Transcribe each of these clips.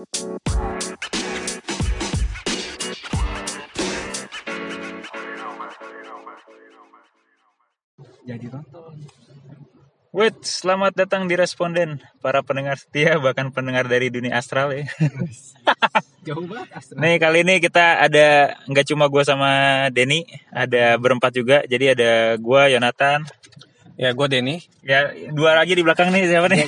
Jadi tonton. Wait, selamat datang di Responden para pendengar setia bahkan pendengar dari dunia astral ya. Jauh banget Astra. Nih kali ini kita ada nggak cuma gue sama Denny, ada berempat juga. Jadi ada gue, Yonatan, Ya, gue Denny. ya dua lagi di belakang nih siapa nih?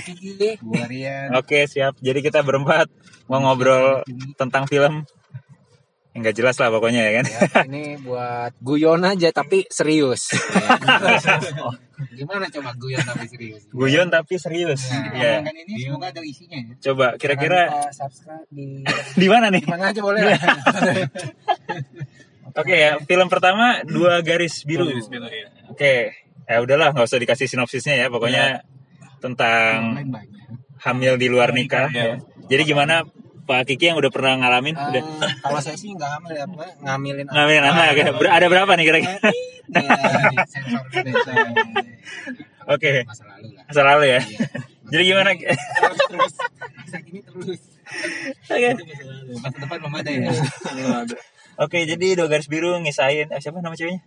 Gua Rian. Oke siap. Jadi kita berempat mau ngobrol tentang film. Nggak jelas lah pokoknya ya kan. Ya, ini buat guyon aja tapi serius. Oh, Gimana coba guyon tapi serius? Guyon tapi serius. Ya. Kan ini semoga ada isinya ya. Coba kira-kira subscribe di di mana nih? di mana aja boleh. Oke ya, film pertama dua garis biru. Garis biru, iya. Oke, ya udahlah nggak usah dikasih sinopsisnya ya, pokoknya tentang Lain banyak. hamil di luar nikah. Iya. Jadi gimana Pak Kiki yang udah pernah ngalamin? Eh, Udah kalau saya sih nggak hamil ya, Pak. ngamilin ngalamin anak? Oke, ber- ada berapa nih kira-kira? Ya. Oke, Masa lalu lah. masa lalu ya. Iya. Jadi gimana? Terus terus. Masa kini terus. Oke. Masa depan belum ada ya. Oke, jadi dua garis biru ngisahin eh, siapa nama ceweknya?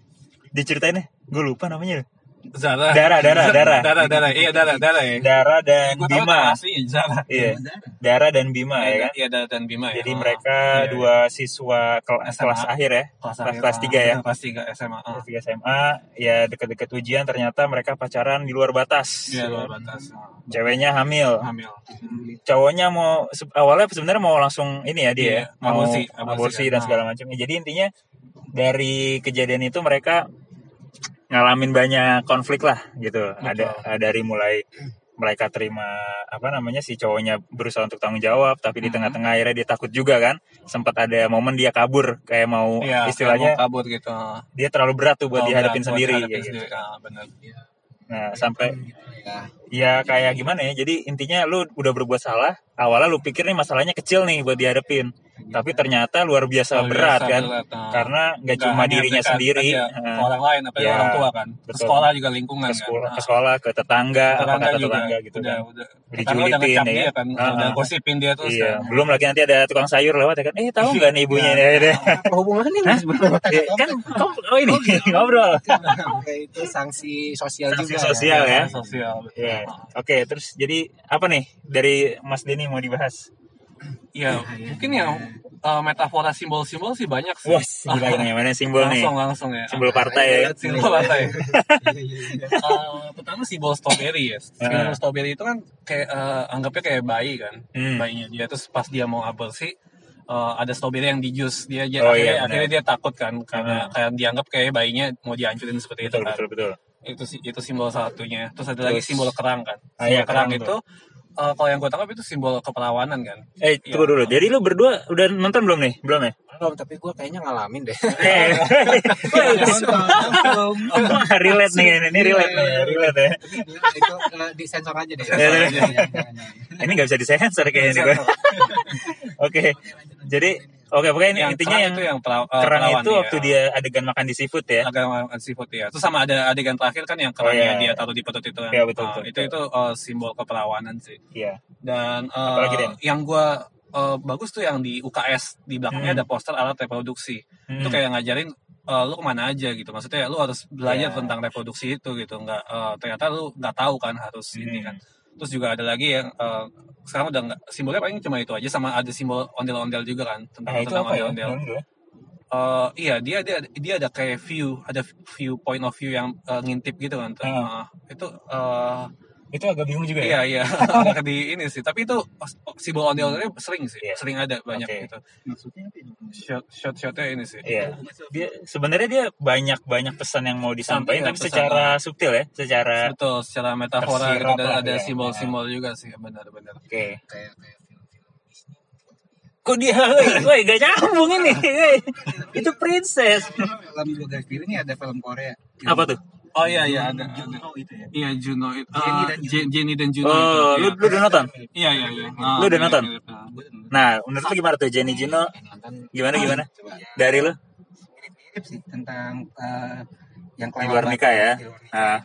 Diceritain ya? Gue lupa namanya. Zara. Dara, Dara, Dara. Dara, Dara. Iya, Dara, Dara ya. Dara dan tahu Bima. aslinya Zara. Iya, Dara dan Bima ya kan? Iya, Dara dan Bima ya. Jadi Oh. mereka Iya, iya. dua siswa kel- SMA. kelas akhir ya, kelas kelas, akhir, kelas ah, 3 ya. Kelas 3 SMA. Kelas 3 SMA, ya deket-deket ujian ternyata mereka pacaran di luar batas. Iya, luar batas. Ceweknya hamil. Hamil. Cowoknya mau awalnya sebenarnya mau langsung ini ya dia, Iya, ya, mau aborsi, aborsi, aborsi dan segala macam. Jadi intinya dari kejadian itu mereka ngalamin banyak konflik lah gitu. Ada ada dari mulai mereka terima apa namanya si cowoknya berusaha untuk tanggung jawab tapi di Mhm. tengah-tengah akhirnya dia takut juga kan sempat ada momen dia kabur kayak mau Iya, istilahnya kayak mau kabur gitu. dia terlalu berat tuh buat Oh, dihadapin berat, sendiri kayak gitu. sendiri. Ah, benar. Nah, sampai Ya. ya kayak gimana ya? Jadi intinya lu udah berbuat salah, awalnya lu pikir nih masalahnya kecil nih buat dihadapin. Tapi ternyata luar biasa Luar berat biasa kan. berat, ah. Karena nggak cuma dirinya mereka sendiri, aja, eh, ke orang lain, apalagi Ya, orang tua kan. Ke sekolah juga lingkungan ke sekolah, kan. ke sekolah, ke tetangga, apa tetangga juga tetangga gitu udah, kan. udah Dijulitin ya dia kan. kan Ah, udah ah. gosipin dia terus Iya, kan. belum lagi nanti ada tukang sayur lewat ya kan. Eh, tahu nggak nih ibunya Iya. ya, deh. Apa hubungannya? Ya, kan oh ini ngobrol. Oke, itu sanksi sosial Sanksi juga. sosial ya. sosial Iya. Oke, terus jadi apa nih dari Mas Denny mau dibahas? Iya, mungkin ya eh, metafora simbol-simbol sih banyak sih. Wah, gila ini yang mana simbol nih? langsung langsung ya. Simbol partai ya. Simbol partai. Eh, pertama simbol strawberry ya. Simbol Ah. strawberry itu kan kayak eh, anggapnya kayak bayi kan, Hmm. bayinya dia terus pas dia mau aborsi eh, ada strawberry yang di jus dia aja Oh, akhirnya, iya, akhirnya dia takut kan karena Ah. kayak dianggap kayak bayinya mau dihancurin seperti itu Betul, kan. betul, betul. itu sih itu simbol satunya terus ada lagi Terus- simbol kerang kan Ah, simbol iya, kerang, kerang itu eh, kalau yang gue tangkap itu simbol keperawanan kan Eh, tunggu dulu. Jadi lu berdua udah nonton belum nih? Belum ya? Belum, tapi gue kayaknya ngalamin deh. Eh, Belum. relate nih ini, ini relate nih, relate ya. itu eh, disensor aja deh. Iya, iya. Ini nggak bisa disensor kayaknya nih gua. Oke. Jadi oke pokoknya ini intinya yang itu yang pera- eh, kerang itu ya. waktu dia adegan makan di seafood ya. agak makan seafood ya terus sama ada adegan terakhir kan yang kerangnya iya. dia taruh di perut itu kan Iya, betul, Ah, betul, itu betul. itu eh, simbol keperawanan sih Iya. dan eh, Apalagi, Den? yang gue bagus tuh yang di UKS di belakangnya Hmm. ada poster alat reproduksi itu Hmm. kayak ngajarin eh, lu ke mana aja gitu maksudnya lu harus belajar Iya. tentang reproduksi itu gitu nggak eh, ternyata lu nggak tahu kan harus ini Hmm. kan terus juga ada lagi yang eh, sekarang udah nggak simbolnya paling cuma itu aja sama ada simbol ondel-ondel juga kan tentang Nah, tentang ya? ondel-ondel ya? Eh, iya dia dia dia ada kayak view ada view point of view yang eh, ngintip gitu kan. Eh, itu eh, Itu agak bingung juga ya. iya iya di ini sih tapi itu simbol ondel-ondelnya sering sih Iya. sering ada banyak Oke. gitu shot shot shotnya ini sih Iya. Dia sebenarnya dia banyak banyak pesan yang mau disampaikan Iya, tapi pesan. secara subtil ya, secara betul secara metafora gitu, Tersirat ada ya. simbol-simbol juga sih benar-benar oke. Kayak kayak Disney. Kok dia, woi, woi, gak nyambung ini. woi. Itu princess. Film dua garis biru ini ada film Korea. Apa tuh? Oh iya iya ada ada Juno itu ya. iya Juno itu Jenny ah, dan Juno. Je- Jenny dan Juno Oh, itu, lu, iya. lu udah nonton? iya iya iya Ah, Lu udah mirip- nonton? ah. Nah, menurut lu gimana tuh Jenny Juno? Gimana gimana? ya. Dari lu? Mirip sih tentang eh, yang Di luar nikah ya? Luar nikah.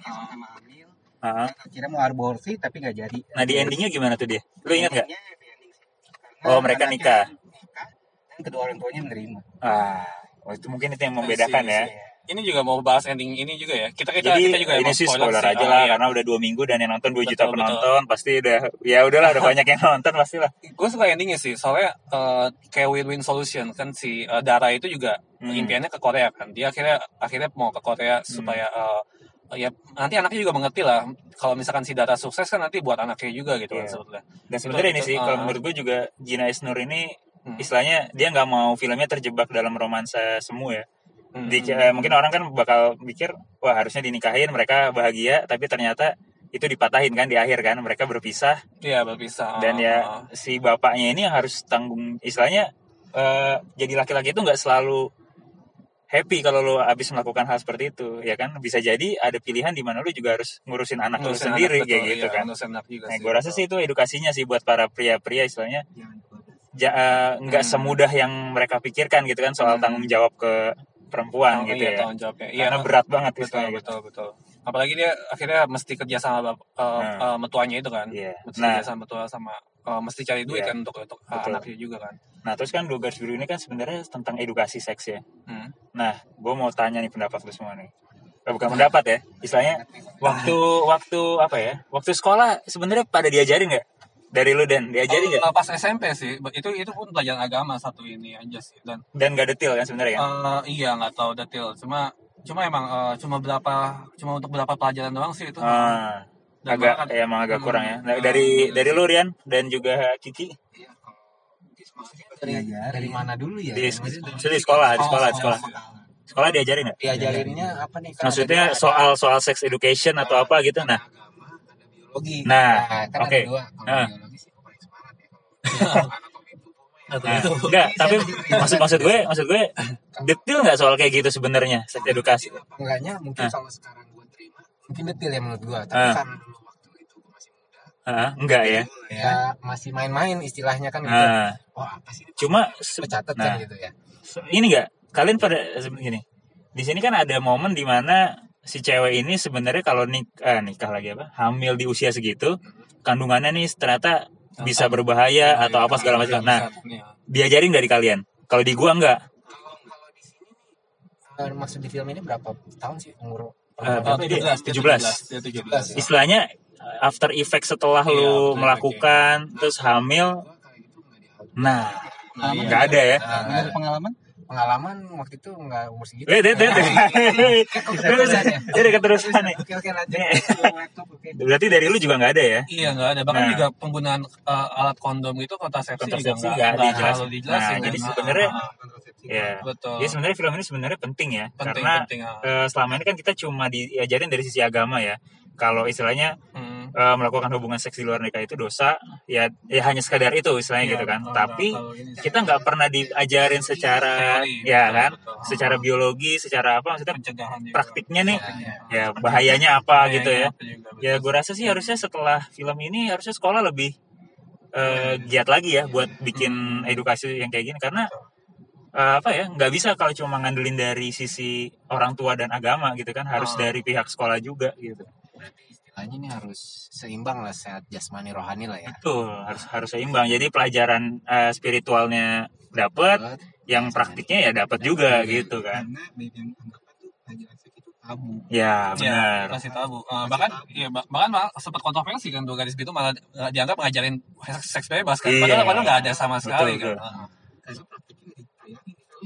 Ah. Akhirnya mau aborsi tapi nggak jadi. Nah di endingnya gimana tuh dia? Lu ingat gak? Endingnya happy ending sih. Oh, mereka nikah. nikah dan kedua orang tuanya menerima Ah, oh, itu mungkin itu yang membedakan Iya ya. Ini juga mau bahas ending ini juga ya. Kita kita, Jadi kita juga ini sih spoiler sih. aja Ah, lah iya. karena udah dua minggu dan yang nonton 2 juta Betul, penonton pasti udah ya udahlah udah banyak yang nonton pasti lah. gue suka endingnya sih soalnya eh, kayak win-win solution kan si eh, Dara itu juga Hmm. impiannya ke Korea kan dia akhirnya akhirnya mau ke Korea supaya eh, ya nanti anaknya juga mengerti lah kalau misalkan si Dara sukses kan nanti buat anaknya juga gitu kan Iya. sebetulnya Dan sebenarnya ini Betul, sih betul. kalau menurut gue juga Gina Isnur ini Hmm. istilahnya dia nggak mau filmnya terjebak dalam romansa semu ya. Hmm. Di, eh, mungkin orang kan bakal mikir wah harusnya dinikahin mereka bahagia tapi ternyata itu dipatahin kan di akhir kan mereka berpisah Iya berpisah dan ya ah. si bapaknya ini yang harus tanggung istilahnya eh, jadi laki-laki itu nggak selalu happy kalau lo habis melakukan hal seperti itu ya kan bisa jadi ada pilihan di mana lo juga harus ngurusin anak lo Ngurusin sendiri anak, kayak betul, gitu iya, kan ngurusin anak juga nah sih, gue rasa betul. sih itu edukasinya sih buat para pria-pria istilahnya jangan dibabas. ja- eh, nggak Hmm. semudah yang mereka pikirkan gitu kan soal Hmm. tanggung jawab ke perempuan Oh, gitu iya, ya tanggung jawabnya. Iya, karena berat banget betul istilahnya gitu. betul betul apalagi dia akhirnya mesti kerja sama eh, Nah. eh, metuanya itu kan Iya. mesti Nah. kerja sama metua sama eh, mesti cari duit Iya. kan untuk untuk Betul. anaknya juga kan nah terus kan dua garis biru ini kan sebenarnya tentang edukasi seks ya Hmm. Nah, gue mau tanya nih pendapat lu semua nih. Bukan pendapat ya, istilahnya waktu waktu apa ya? Waktu sekolah sebenarnya pada diajarin nggak? Dari lu dan diajarin nggak? Eh, pas SMP sih itu itu pun pelajaran agama satu ini aja sih dan Dan nggak detail kan sebenarnya kan? eh, iya nggak tahu detail cuma cuma emang eh, cuma berapa cuma untuk berapa pelajaran doang sih itu Ah, Dan agak bahkan- ya emang agak Hmm, kurang ya. Nah, ah, dari iya dari sih. lu Rian dan juga Kiki Iya, sekolah sih dari, dari mana dulu ya di, di sekolah, di Oh, sekolah, di oh, sekolah. oh. Sekolah diajarin nggak? diajarinnya apa nih kan Maksudnya soal soal sex education atau apa gitu. Nah, biologi Nah, kan oke. ada dua kalau Ah. biologi sih gue paling semangat ya kalau anatomi tubuh mah ya. nah, enggak, tapi maksud maksud gue, maksud gue detail nggak soal kayak gitu sebenarnya sex edukasi? apa enggaknya mungkin Ah. kalau sekarang gue terima mungkin detail ya menurut gue tapi Ah. karena dulu waktu itu gue masih muda Ah, enggak ya. ya masih main-main istilahnya kan gitu Nah, oh apa sih cuma catat nah, kan gitu ya ini enggak kalian pada gini di sini kan ada momen di mana si cewek ini sebenarnya kalau nik eh, nikah lagi apa hamil di usia segitu kandungannya nih ternyata bisa berbahaya atau apa segala macam nah Iya. diajarin dari kalian kalau di gua enggak kalau kalau di sini nih eh, maksud di film ini berapa tahun sih umur Eh, Oh, berapa dia? 17, 17. dia 17. ya. istilahnya after effect setelah Iya, lu after melakukan terus hamil gitu nggak dihapus. nah Nah, iya. nggak ada ya Nah, pengalaman? Pengalaman waktu itu nggak umur segitu Eh, deh, deh, deh. Terus, Jadi keterusan nih. oke oke lanjut Berarti dari lu juga nggak ada ya? Iya nggak ada. Bahkan Nah. juga penggunaan uh, alat kondom itu kontrasepsi, juga Kontrasepsi nggak nggak nggak dijelasin. Nah, jadi kan. sebenarnya- Ya. betul. Jadi sebenarnya film ini sebenarnya penting ya, penting karena penting. eh, selama ini kan kita cuma diajarin dari sisi agama ya. Kalau istilahnya Hmm. Eh, melakukan hubungan seks di luar nikah itu dosa, ya ya hanya sekadar itu istilahnya Iya, gitu kan. betul. Tapi sih kita nggak pernah diajarin secara Teori, ya betul, kan, betul. secara biologi, secara apa maksudnya praktiknya nih, Iya. ya bahayanya apa Bahayanya gitu ya. apa juga, betul. Ya gue rasa sih harusnya setelah film ini harusnya sekolah lebih eh, giat lagi ya buat bikin edukasi yang kayak gini karena eh, apa ya nggak bisa kalau cuma ngandelin dari sisi orang tua dan agama gitu kan harus Ah. dari pihak sekolah juga gitu. Istilahnya ini harus seimbang lah sehat jasmani rohani lah ya Betul harus harus seimbang. Jadi pelajaran eh, spiritualnya dapat, yang praktiknya ya dapat juga gitu kan. Karena banyak yang anggapan tuh pelajaran itu tabu. Ya Iya, benar. masih tabu. Ah, bahkan iya, bah- bahkan malah sempat kontroversi kan tuh garis itu malah eh, dianggap ngajarin seks, bebas kan. Iya. Padahal padahal nggak ada sama sekali Betul, kan.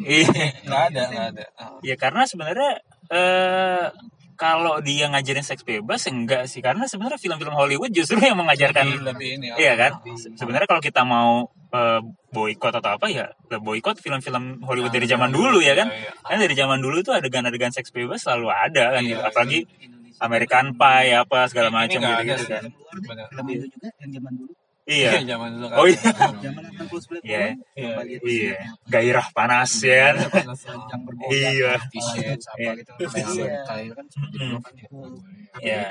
Iya. Nggak ada, nggak ada. Ah. Ya karena sebenarnya eh kalau dia ngajarin seks bebas enggak sih karena sebenarnya film-film Hollywood justru yang mengajarkan Lebih- lebih ini. ah. Iya kan? Se- Sebenarnya kalau kita mau eh, boykot atau apa ya, boykot film-film Hollywood dari zaman dulu ya kan? Iya, iya. Kan dari zaman dulu tuh adegan-adegan seks bebas selalu ada kan Iya, gitu. iya. Apalagi Indonesia. American Pie apa segala macam gitu, gitu kan. Film film Indo juga yang zaman dulu. Iya. Iya, zaman dulu kan. Oh iya. Zaman 80 Iya. Iya. Iya. Gairah panas ya. kan? yang berbeda. Iya. t-shirt apa Iya. gitu kayak kalian kan seperti Mm. itu kan ya Iya.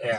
Iya.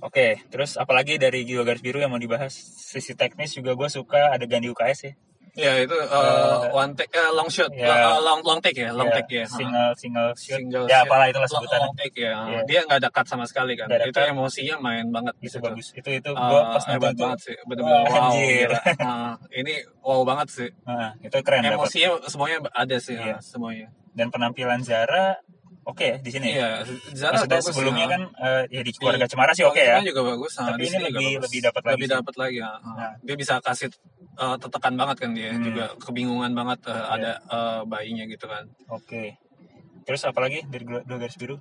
Oke, terus apalagi dari Jiwa Garis Biru yang mau dibahas? Sisi teknis juga gue suka adegan di UKS ya. Ya itu uh, one take, eh, long shot, Ya. uh, long long take ya, long Ya, take ya. single single shoot Single ya apalah itulah Long- sebutannya Long take ya. Iya. Dia nggak ada cut sama sekali kan. Itu cut. emosinya main banget itu situ. bagus itu itu Uh, gua pas nonton hebat banget sih, bener-bener Wah, wow. anjir. gila. Uh, ini wow banget sih. nah, itu keren Emosinya semuanya ada sih, Iya. uh, semuanya. dan penampilan Zara oke ya di sini Iya, Zara maksudnya bagus, sebelumnya uh. kan eh, ya di keluarga Cemara sih oke ya Cemara juga bagus. uh, Tapi ini lebih- bagus. lebih dapat lagi Lebih dapat lagi. uh, uh. Nah. Dia bisa kasih uh, tetekan banget kan dia Hmm. juga kebingungan banget uh, Iya. ada uh, bayinya gitu kan. oke terus apa lagi dari dua, dua garis biru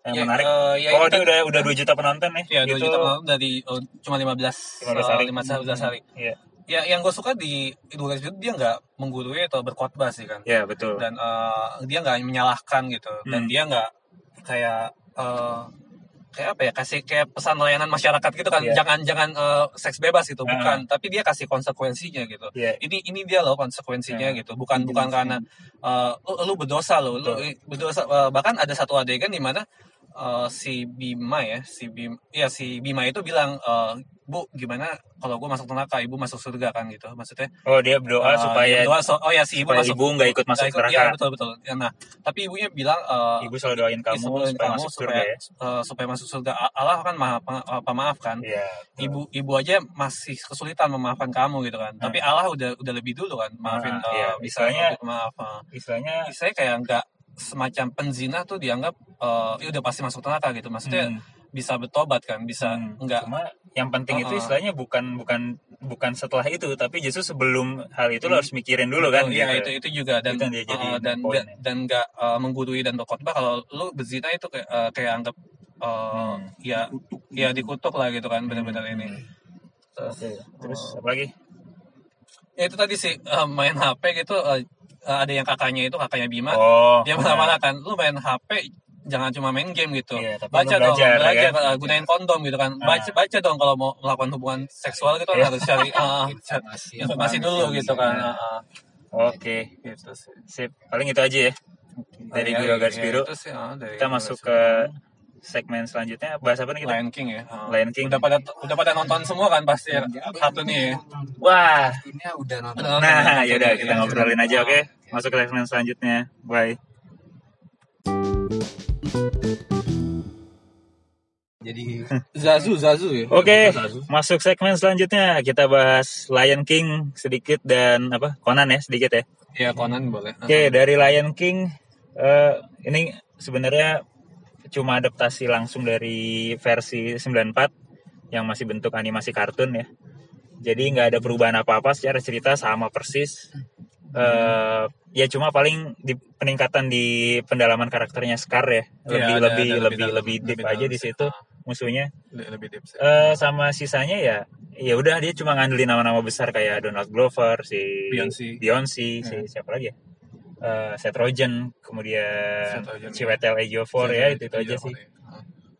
yang Ya, menarik eh, ya oh itu dia udah udah 2 juta penonton nih Ya, 2 Itu- juta penonton dari oh, cuma 15 15 hari. 15 hari. Iya. Ya, yang gue suka di Idul Adha itu dia nggak menggurui atau berkhotbah sih kan. ya betul Dan eh, dia nggak menyalahkan gitu. Dan Hmm. dia nggak kayak eh, kayak apa ya kasih kayak pesan layanan masyarakat gitu kan Iya. jangan jangan eh, seks bebas gitu Ah. bukan tapi dia kasih konsekuensinya gitu Iya. ini ini dia loh konsekuensinya Ah. gitu bukan bukan karena eh, lu, lu berdosa lo lu berdosa eh, bahkan ada satu adegan di mana eh, si Bima ya si Bima ya si Bima itu bilang eh, bu gimana kalau gue masuk neraka? Ibu masuk surga kan gitu. Maksudnya oh dia berdoa eh, supaya dia berdoa, so- oh ya si ibu masuk. ibu nggak ikut masuk ikut- neraka. Iya betul betul. Ya, nah tapi ibunya bilang eh, ibu selalu doain kamu Sebelum supaya kamu masuk surga supaya ya? eh, supaya masuk surga. Allah kan maha pemaaf kan? Iya ibu ibu aja masih kesulitan memaafkan kamu gitu kan. Tapi Allah udah udah lebih dulu kan maafin Ah, eh, iya. bisa Istilahnya- maaf istilahnya saya kayak nggak semacam penzina tuh dianggap eh ya udah pasti masuk neraka gitu. Maksudnya hmm, bisa bertobat kan bisa hmm, nggak. Cuma yang penting itu Uh-uh. istilahnya bukan bukan bukan setelah itu tapi justru sebelum hal itu lo harus mikirin dulu kan Iya gitu. itu itu juga. Dan Itu dia jadi eh, dan dan ya. dan nggak eh, menggurui dan berkhotbah. Kalau lu berzina itu kayak eh, kayak anggap eh, Hmm. ya ya dikutuk lah gitu kan benar-benar ini. Oke, terus apa lagi? ya itu tadi sih eh, main HP gitu eh, ada yang kakaknya itu kakaknya Bima. Oh. Dia marah-marah kan lu main HP jangan cuma main game gitu. Iya, tapi baca dong belajar, belajar ya eh, gunain kondom gitu kan. Ah. baca baca dong kalau mau melakukan hubungan seksual gitu Iya. kan harus cari eh, cari Informasi, informasi dulu gitu kan eh, eh. oke. Gitu sih. Sip. Paling itu aja ya. Dari Ya, dua garis ya, biru. sih, eh, dari kita masuk ke segmen selanjutnya. Bahas apa nih kita? Lion King ya. Eh. Lion King. udah pada udah pada nonton semua kan pasti ya? Satu nih ya. wah. Ini udah nonton. Udah nonton, nah nonton, yaudah nonton, kita ya. ngobrolin aja oke. Masuk ke segmen selanjutnya. Bye Jadi Zazu Zazu ya Oke, Zazu. masuk segmen selanjutnya kita bahas Lion King sedikit dan apa Conan ya sedikit ya. ya Conan boleh Oke, dari Lion King eh, ini sebenarnya cuma adaptasi langsung dari versi 94 yang masih bentuk animasi kartun ya. Jadi nggak ada perubahan apa-apa secara cerita sama persis. Eh, ya cuma paling di peningkatan di pendalaman karakternya Scar ya. Lebih Iya, ada- lebih ada lebih dalam- lebih deep lebih aja di situ Ah, musuhnya. le- lebih deep sih. Eh sama sisanya ya ya udah dia cuma ngandelin nama-nama besar kayak Donald Glover, si Beyonce. Beyonce, si Ya. siapa lagi ya? Eh, Seth Rogen, kemudian Seth Rogen, Chiwetel Ejiofor ya itu, itu aja sih. Ah.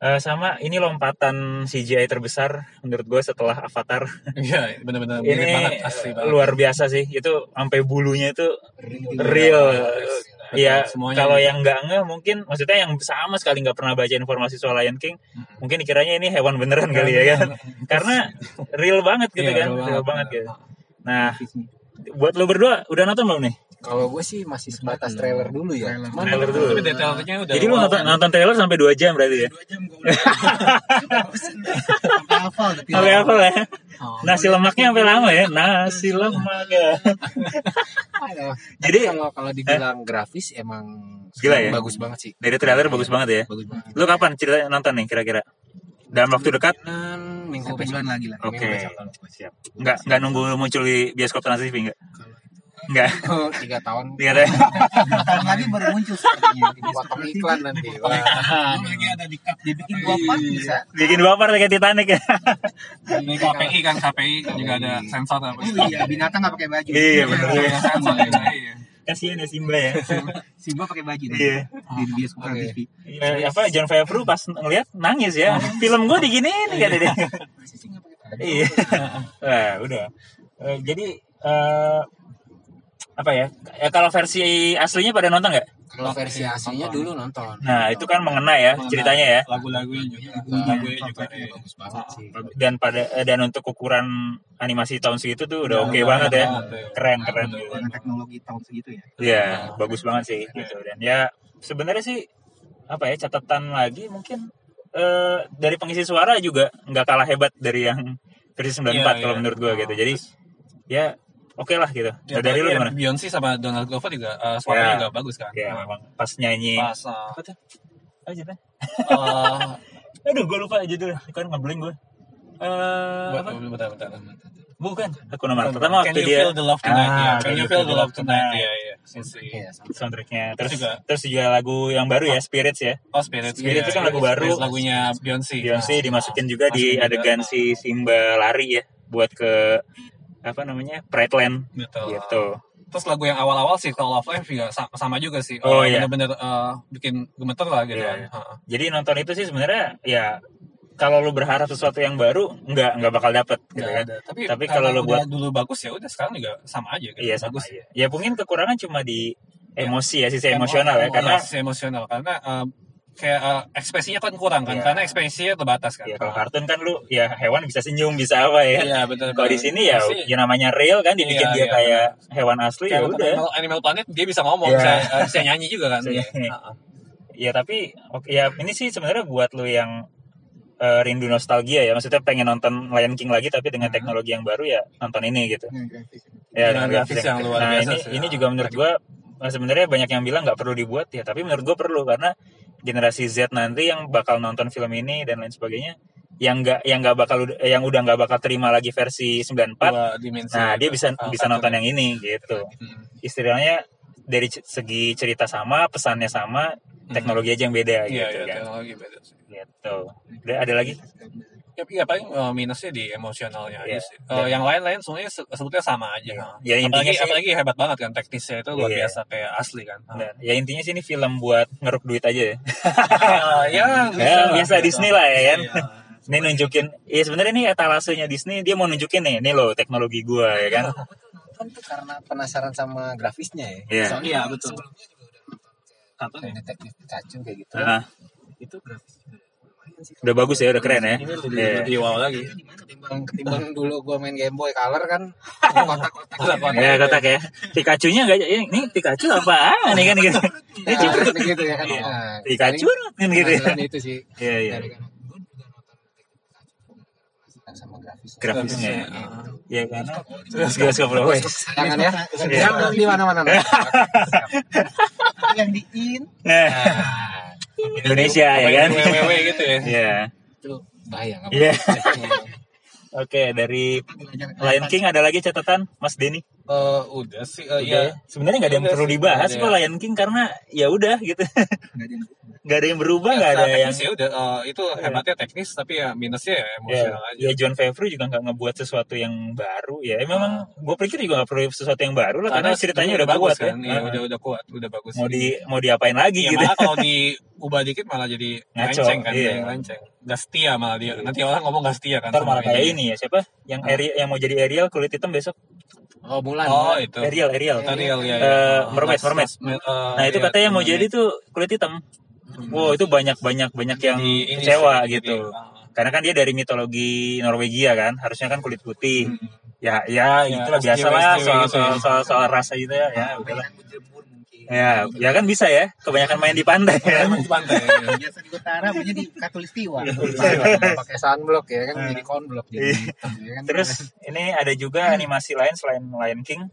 Eh, sama ini lompatan CGI terbesar menurut gue setelah Avatar. Iya, benar-benar mirip ini banget asli banget. luar biasa sih. Itu sampai bulunya itu real. Ya Semuanya kalau gitu. yang nggak nggak mungkin maksudnya yang sama sekali nggak pernah baca informasi soal Lion King mungkin dikiranya ini hewan beneran kali ya kan karena real banget gitu Iya, kan real real banget. banget gitu nah buat lo berdua udah nonton belum nih Kalau gue sih masih sebatas trailer dulu ya. Cuman Trailer dulu. Tapi detailnya udah jadi wow, nonton kan. nonton trailer sampai 2 jam berarti ya Dua jam gue udah sampai hafal tapi sampai apa ya Oh. nasi lemaknya sampai lama ya nasi lemak ya. Jadi- kalau kalau dibilang grafis emang Gila ya? bagus banget sih. dari trailer bagus banget ya Bagus banget. lo kapan cerita nonton nih kira-kira dalam waktu dekat minggu bulan lagi lah. oke besok. siap nggak nggak nunggu muncul di bioskop Trans TV nggak nggak Oh, tiga tahun lihat ya Tahun lagi baru muncul sepertinya. potong iklan nanti. Wah. Lagi ada di cut dibikin dua part bisa. bikin dua part kayak Titanic ya Ini KPI kan KPI juga ada sensor apa Oh iya, binatang nggak pakai baju. iya bener Ada sensor ya. Iya. kasihan ya Simba ya Simba pakai baju. iya Di bioskop Oke. TV. Ya, apa John Favreau pas ngeliat nangis ya film gue diginiin kata dia iya Wah, udah Eh, jadi eh, apa ya ya kalau versi aslinya pada nonton nggak Kalau versi aslinya dulu nonton. Nah, itu kan mengena ya ceritanya ya. Lagu-lagunya juga. Lagunya, Lagunya juga. iya. bagus banget sih. Dan pada eh, dan untuk ukuran animasi tahun segitu tuh udah Udah oke banget ya. banget, ya. Keren keren gitu. Dengan teknologi tahun segitu ya. Iya, bagus banget sih gitu. Dan ya sebenarnya sih apa ya catatan lagi mungkin eh, dari pengisi suara juga nggak kalah hebat dari yang versi 94 Iya, kalau iya. menurut gua gitu. Jadi ya oke lah gitu. Ya, Nah, dari lu ya, gimana? Beyonce sama Donald Glover juga uh, suaranya Ya. juga bagus kan. Ya, memang pas nyanyi Pas uh, apa tuh? Apa judulnya? uh, Aduh, gue lupa judulnya. Kan ngeblank gue. Eh, apa? bentar, bentar. Bukan. Aku nomor pertama Can waktu you dia feel the love tonight? Ah, ya. Can you feel the love tonight? Tonight. Iya, iya. Iya, soundtracknya. Terus juga. terus juga lagu yang baru ya, Spirits ya. Oh, Spirit. Spirit itu kan lagu Spirit baru. lagunya Beyonce. Beyonce dimasukin juga di adegan si Simba lari ya buat ke apa namanya Pride Land Betul. gitu. Terus lagu yang awal-awal sih Call of Life juga sa- sama juga sih. Oh, Eh, iya. Bener-bener eh, bikin gemeter lah gitu. Iya, kan. iya. Jadi nonton itu sih sebenarnya ya kalau lu berharap sesuatu yang baru nggak nggak bakal dapet gitu Nggak kan. ada. Tapi, Tapi kalau lu buat- dulu bagus ya udah sekarang juga sama aja gitu. Iya sama bagus. aja. Ya mungkin kekurangan cuma di emosi ya sisi Emo- emosional ya karena sisi emosional karena eh, kayak eh, ekspresinya kan kurang kan Iya. karena ekspresinya terbatas kan. ya kalau kartun kan lu ya hewan bisa senyum bisa apa ya. Iya betul. Kalau di sini ya, Pasti- ya namanya real kan dibikin Iya, dia iya, kayak hewan asli ya udah. Animal, Animal Planet dia bisa ngomong, Iya. bisa, eh, bisa nyanyi juga kan. Heeh. Ya tapi oke ya ini sih sebenarnya buat lu yang eh, rindu nostalgia ya maksudnya pengen nonton Lion King lagi tapi dengan teknologi yang baru ya nonton ini gitu. Grafis. Ya, Dengan grafis yang luar nah, biasa ini sih. ini juga menurut gua eh, sebenarnya banyak yang bilang nggak perlu dibuat ya tapi menurut gua perlu karena generasi Z nanti yang bakal nonton film ini dan lain sebagainya yang nggak yang nggak bakal yang udah nggak bakal terima lagi versi 94 Dua dimensi. nah dia bisa Ah, bisa nonton yang ini gitu Hmm. istilahnya dari segi cerita sama pesannya sama teknologi aja yang beda Iya, gitu iya, kan teknologi beda sih. gitu ada lagi Ya, iya paling eh, minusnya di emosionalnya Iya. aja sih. Eh, yang lain-lain sebenarnya se- sebetulnya sama aja. Iya. Nah. Ya, intinya apalagi, sih- apalagi hebat banget kan teknisnya itu luar Iya. biasa kayak asli kan. Nah. Ya intinya sih ini film buat ngeruk duit aja ya Ah, ya, ya lah. biasa Disney lah ya kan Iya. ini nunjukin ya sebenarnya ini etalasenya Disney dia mau nunjukin nih ini loh teknologi gua ya kan Nonton tuh karena penasaran sama grafisnya ya. Iya. Soalnya Iya, betul. Sebelumnya juga udah nonton ya? detektif Pikachu kayak gitu. Nah, Itu grafisnya udah lumayan sih. udah bagus ya udah keren ya Ini lebih, Iya. lebih wow lagi. Ketimbang ketimbang dulu gua main Game Boy Color kan kotak-kotak. Kotak-kotak. ya kotak ya Pikachu-nya enggak ini Pikachu apaan nih kan gitu ini cuma Nah, gitu ya kan. Iya. Nah, Pikachu kan gitu ya itu sih. iya iya Pikachu penasaran sama grafisnya. grafisnya ya. Ah. ya karena bioskop Broadway Jangan ya. Jangan di mana-mana. Nah. Yang di in. nah Indonesia ya kan? WWW gitu ya. Iya. Itu bahaya Iya. Oke dari Lion King ada lagi catatan Mas Denny? Eh, udah sih, eh, Udah. Ya? Sebenarnya nggak ada yang perlu dibahas kok Lion King karena ya udah gitu. Nggak ada yang berubah, nggak ada Nah, yang. ya udah eh, itu hebatnya teknis tapi ya minusnya ya Ya, emosional aja. ya John Favreau juga nggak ngebuat sesuatu yang baru ya. Memang gue pikir juga nggak perlu sesuatu yang baru lah karena, ceritanya udah bagus kuat kan. ya. Iya, Ah. udah udah kuat, udah bagus. Mau di mau diapain lagi ya, gitu. malah kalau diubah dikit malah jadi Ngaco, lenceng kan, iya. jadi lenceng. Gak setia malah dia. Nanti orang ngomong gak setia kan. Ntar sama malah kayak ini. ya siapa? Yang Ariel yang mau jadi Ariel kulit hitam besok. Oh bulan. Oh, itu. Ariel Ariel. Tadi ya, ya, Eh, mermaid, mermaid. eh, Nah itu iya, katanya yang mau jadi tuh kulit hitam. Wow itu banyak banyak banyak yang Di ini kecewa sih, gitu. jadi, ah. Karena kan dia dari mitologi Norwegia kan, harusnya kan kulit putih. Hmm. Ya, ya, Ya, itulah biasa lah soal, gitu soal, ya. soal, soal rasa gitu ya. Ya, udahlah. Berjemur mungkin. Ya, ya kan bisa ya. Kebanyakan main di pantai kan. Di pantai. ya. Biasa di utara punya di Katulistiwa. pakai sunblock ya kan jadi cornblock jadi. Ya kan? Terus ini ada juga animasi lain selain Lion King.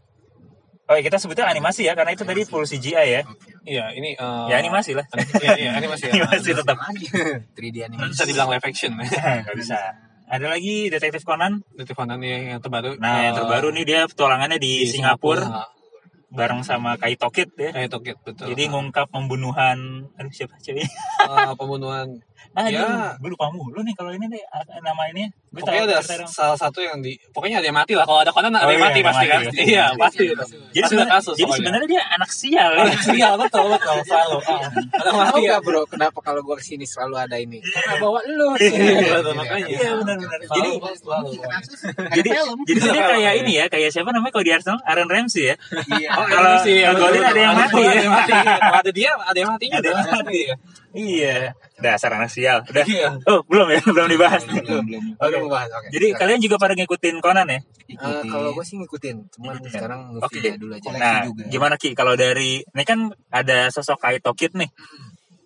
Oh, ya, kita sebutnya animasi ya karena itu tadi full CGI ya. Iya, ini eh, Ya animasi lah. Iya, iya, animasi. ya. Animasi tetap. 3D Nggak animasi. bisa dibilang live action. Nggak bisa. Ada lagi Detektif Conan. Detektif Conan nih yang terbaru. Nah, yang Eh, terbaru nih dia petualangannya di, Singapura, Nah, bareng sama Kaito Kid ya. Kayak Tokyo betul. Jadi ngungkap pembunuhan aduh siapa cewek? Eh, pembunuhan Aduh, Ya. gue lupa mulu nih kalau ini nih nama ini. Gue Pokoknya ada salah satu yang di pokoknya ada yang mati lah. Kalau ada Conan ada Oh yang iya, mati pasti kan. Iya, pasti. Jadi sebenarnya, kasus jadi sebenarnya dia anak sial. ya. Iya, betul betul selalu. Ah, Ada mati ya. nggak bro, kenapa kalau gua ke sini selalu ada ini? Karena bawa lu. Iya, makanya. Iya benar-benar. Jadi jadi jadi dia kayak ini ya, kayak siapa namanya kalau di Arsenal, Aaron Ramsey ya. Iya. Kalau betul, ada yang mati ya. Ada yang mati. Ada dia, ada yang mati Ada juga. yang mati. Iya. Dasar anak sial. Udah. Iya. Oh, belum ya, belum dibahas. Belum, belum. Oh, udah mau bahas. Oke. Jadi kalian juga pada ngikutin Conan ya? Eh, kalau gue sih ngikutin, cuman Ngikutin. sekarang Oke. movie dulu aja. Nah, gimana Ki kalau dari ini kan ada sosok Kaito Kid nih.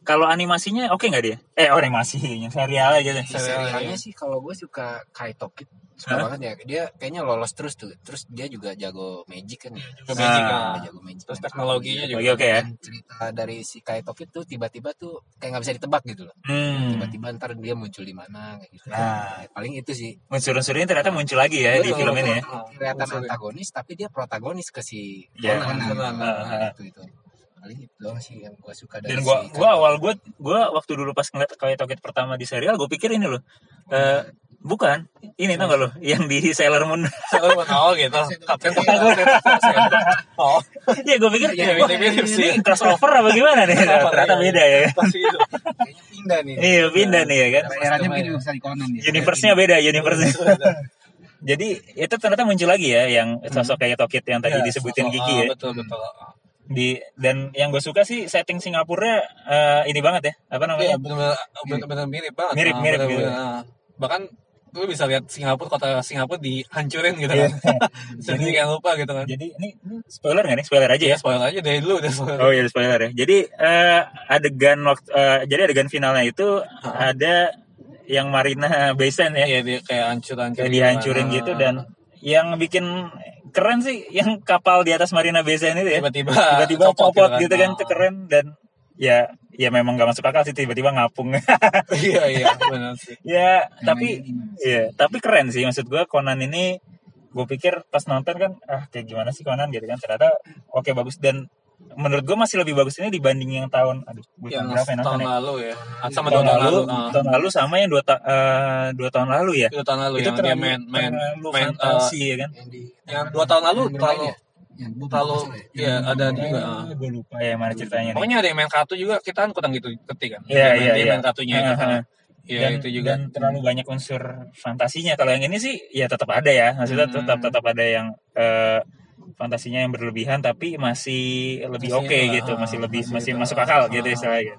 Kalau animasinya oke nggak dia? Eh, oh, animasinya serial aja deh. serialnya sih kalau gue suka Kaito Kid suka Hah? banget ya dia kayaknya lolos terus tuh terus dia juga jago magic kan ya Jago magic, Ah. Dia jago magic Terus teknologinya juga. Oke oke ya. Cerita dari si Kaito Kid tuh tiba-tiba tuh kayak nggak bisa ditebak gitu loh Hmm. tiba-tiba ntar dia muncul di mana kayak gitu Nah. paling itu sih Unsur-unsurnya ternyata muncul lagi ya di Betul, film ini ya. kelihatan antagonis tapi dia protagonis ke si Ya, Conan. Conan. Nah, itu itu paling itu doang sih yang gue suka dari Dan gua si gua awal gua gua waktu dulu pas ngeliat Kid pertama di serial, gua pikir ini loh. Eh bukan, ini tau gak lo yang di Sailor Moon. Selalu oh gitu. Kapten ya. Oh, Iya, gue pikir Iya, wah, mirip-mirip sih. ini crossover apa gimana nih? Ternyata beda ya. pasti itu. kayaknya pindah nih Iya, pindah nih ya kan. Daerahnya mungkin juga bisa di Conan ya. Universe-nya beda, universe-nya. Jadi itu ternyata muncul lagi ya yang sosok kayak Tokit yang tadi Iya, disebutin Gigi ah, ya. Betul betul. Di dan yang gue suka sih setting Singapura eh, ini banget ya. Apa namanya? Iya, benar-benar mirip banget. Mirip, Ah, mirip, gitu. ah. Bahkan lu bisa lihat Singapura kota Singapura dihancurin gitu Iya. kan. Jadi kayak lupa gitu kan. Jadi ini, ini spoiler nggak nih? Spoiler aja ya. Ya spoiler aja dari dulu udah spoiler. Oh iya spoiler ya. Jadi eh, adegan waktu eh, jadi adegan finalnya itu ada yang Marina Basin ya. Iya dia kayak hancuran Kayak dihancurin gitu dan yang bikin keren sih yang kapal di atas Marina Basin itu ya. tiba-tiba Tiba-tiba copot gitu kan Ah. itu keren dan ya ya memang gak masuk akal sih tiba-tiba ngapung. Iya iya benar sih. ya tapi iya tapi keren sih maksud gua Conan ini gue pikir pas nonton kan ah kayak gimana sih Conan gitu kan ternyata oke bagus dan menurut gue masih lebih bagus ini dibanding yang tahun aduh gue Yang tahun berapa ya tahun ya? lalu ya. Sama tahun tahun lalu, lalu. ah. tahun lalu sama yang dua, ta- eh, dua tahun lalu ya Itu tahun lalu itu yang dia terlalu, main main terlalu main eh, fantasi ya kan yang di yang dua tahun lalu terlalu ya? Yang lupa soalnya. ya ada juga. ah. gue lupa ya mana ceritanya nih Pokoknya ada yang main kartu juga kita kan kurang gitu ketik kan. Iya, iya, iya. main kartunya itu. Heeh. ah. Iya dan, itu juga. dan terlalu banyak unsur fantasinya kalau yang ini sih ya tetap ada ya maksudnya Hmm. tetap tetap ada yang eh, fantasinya yang berlebihan tapi masih lebih oke lah, gitu masih lebih masih masih itu. masuk akal gitu Ah. istilahnya gitu.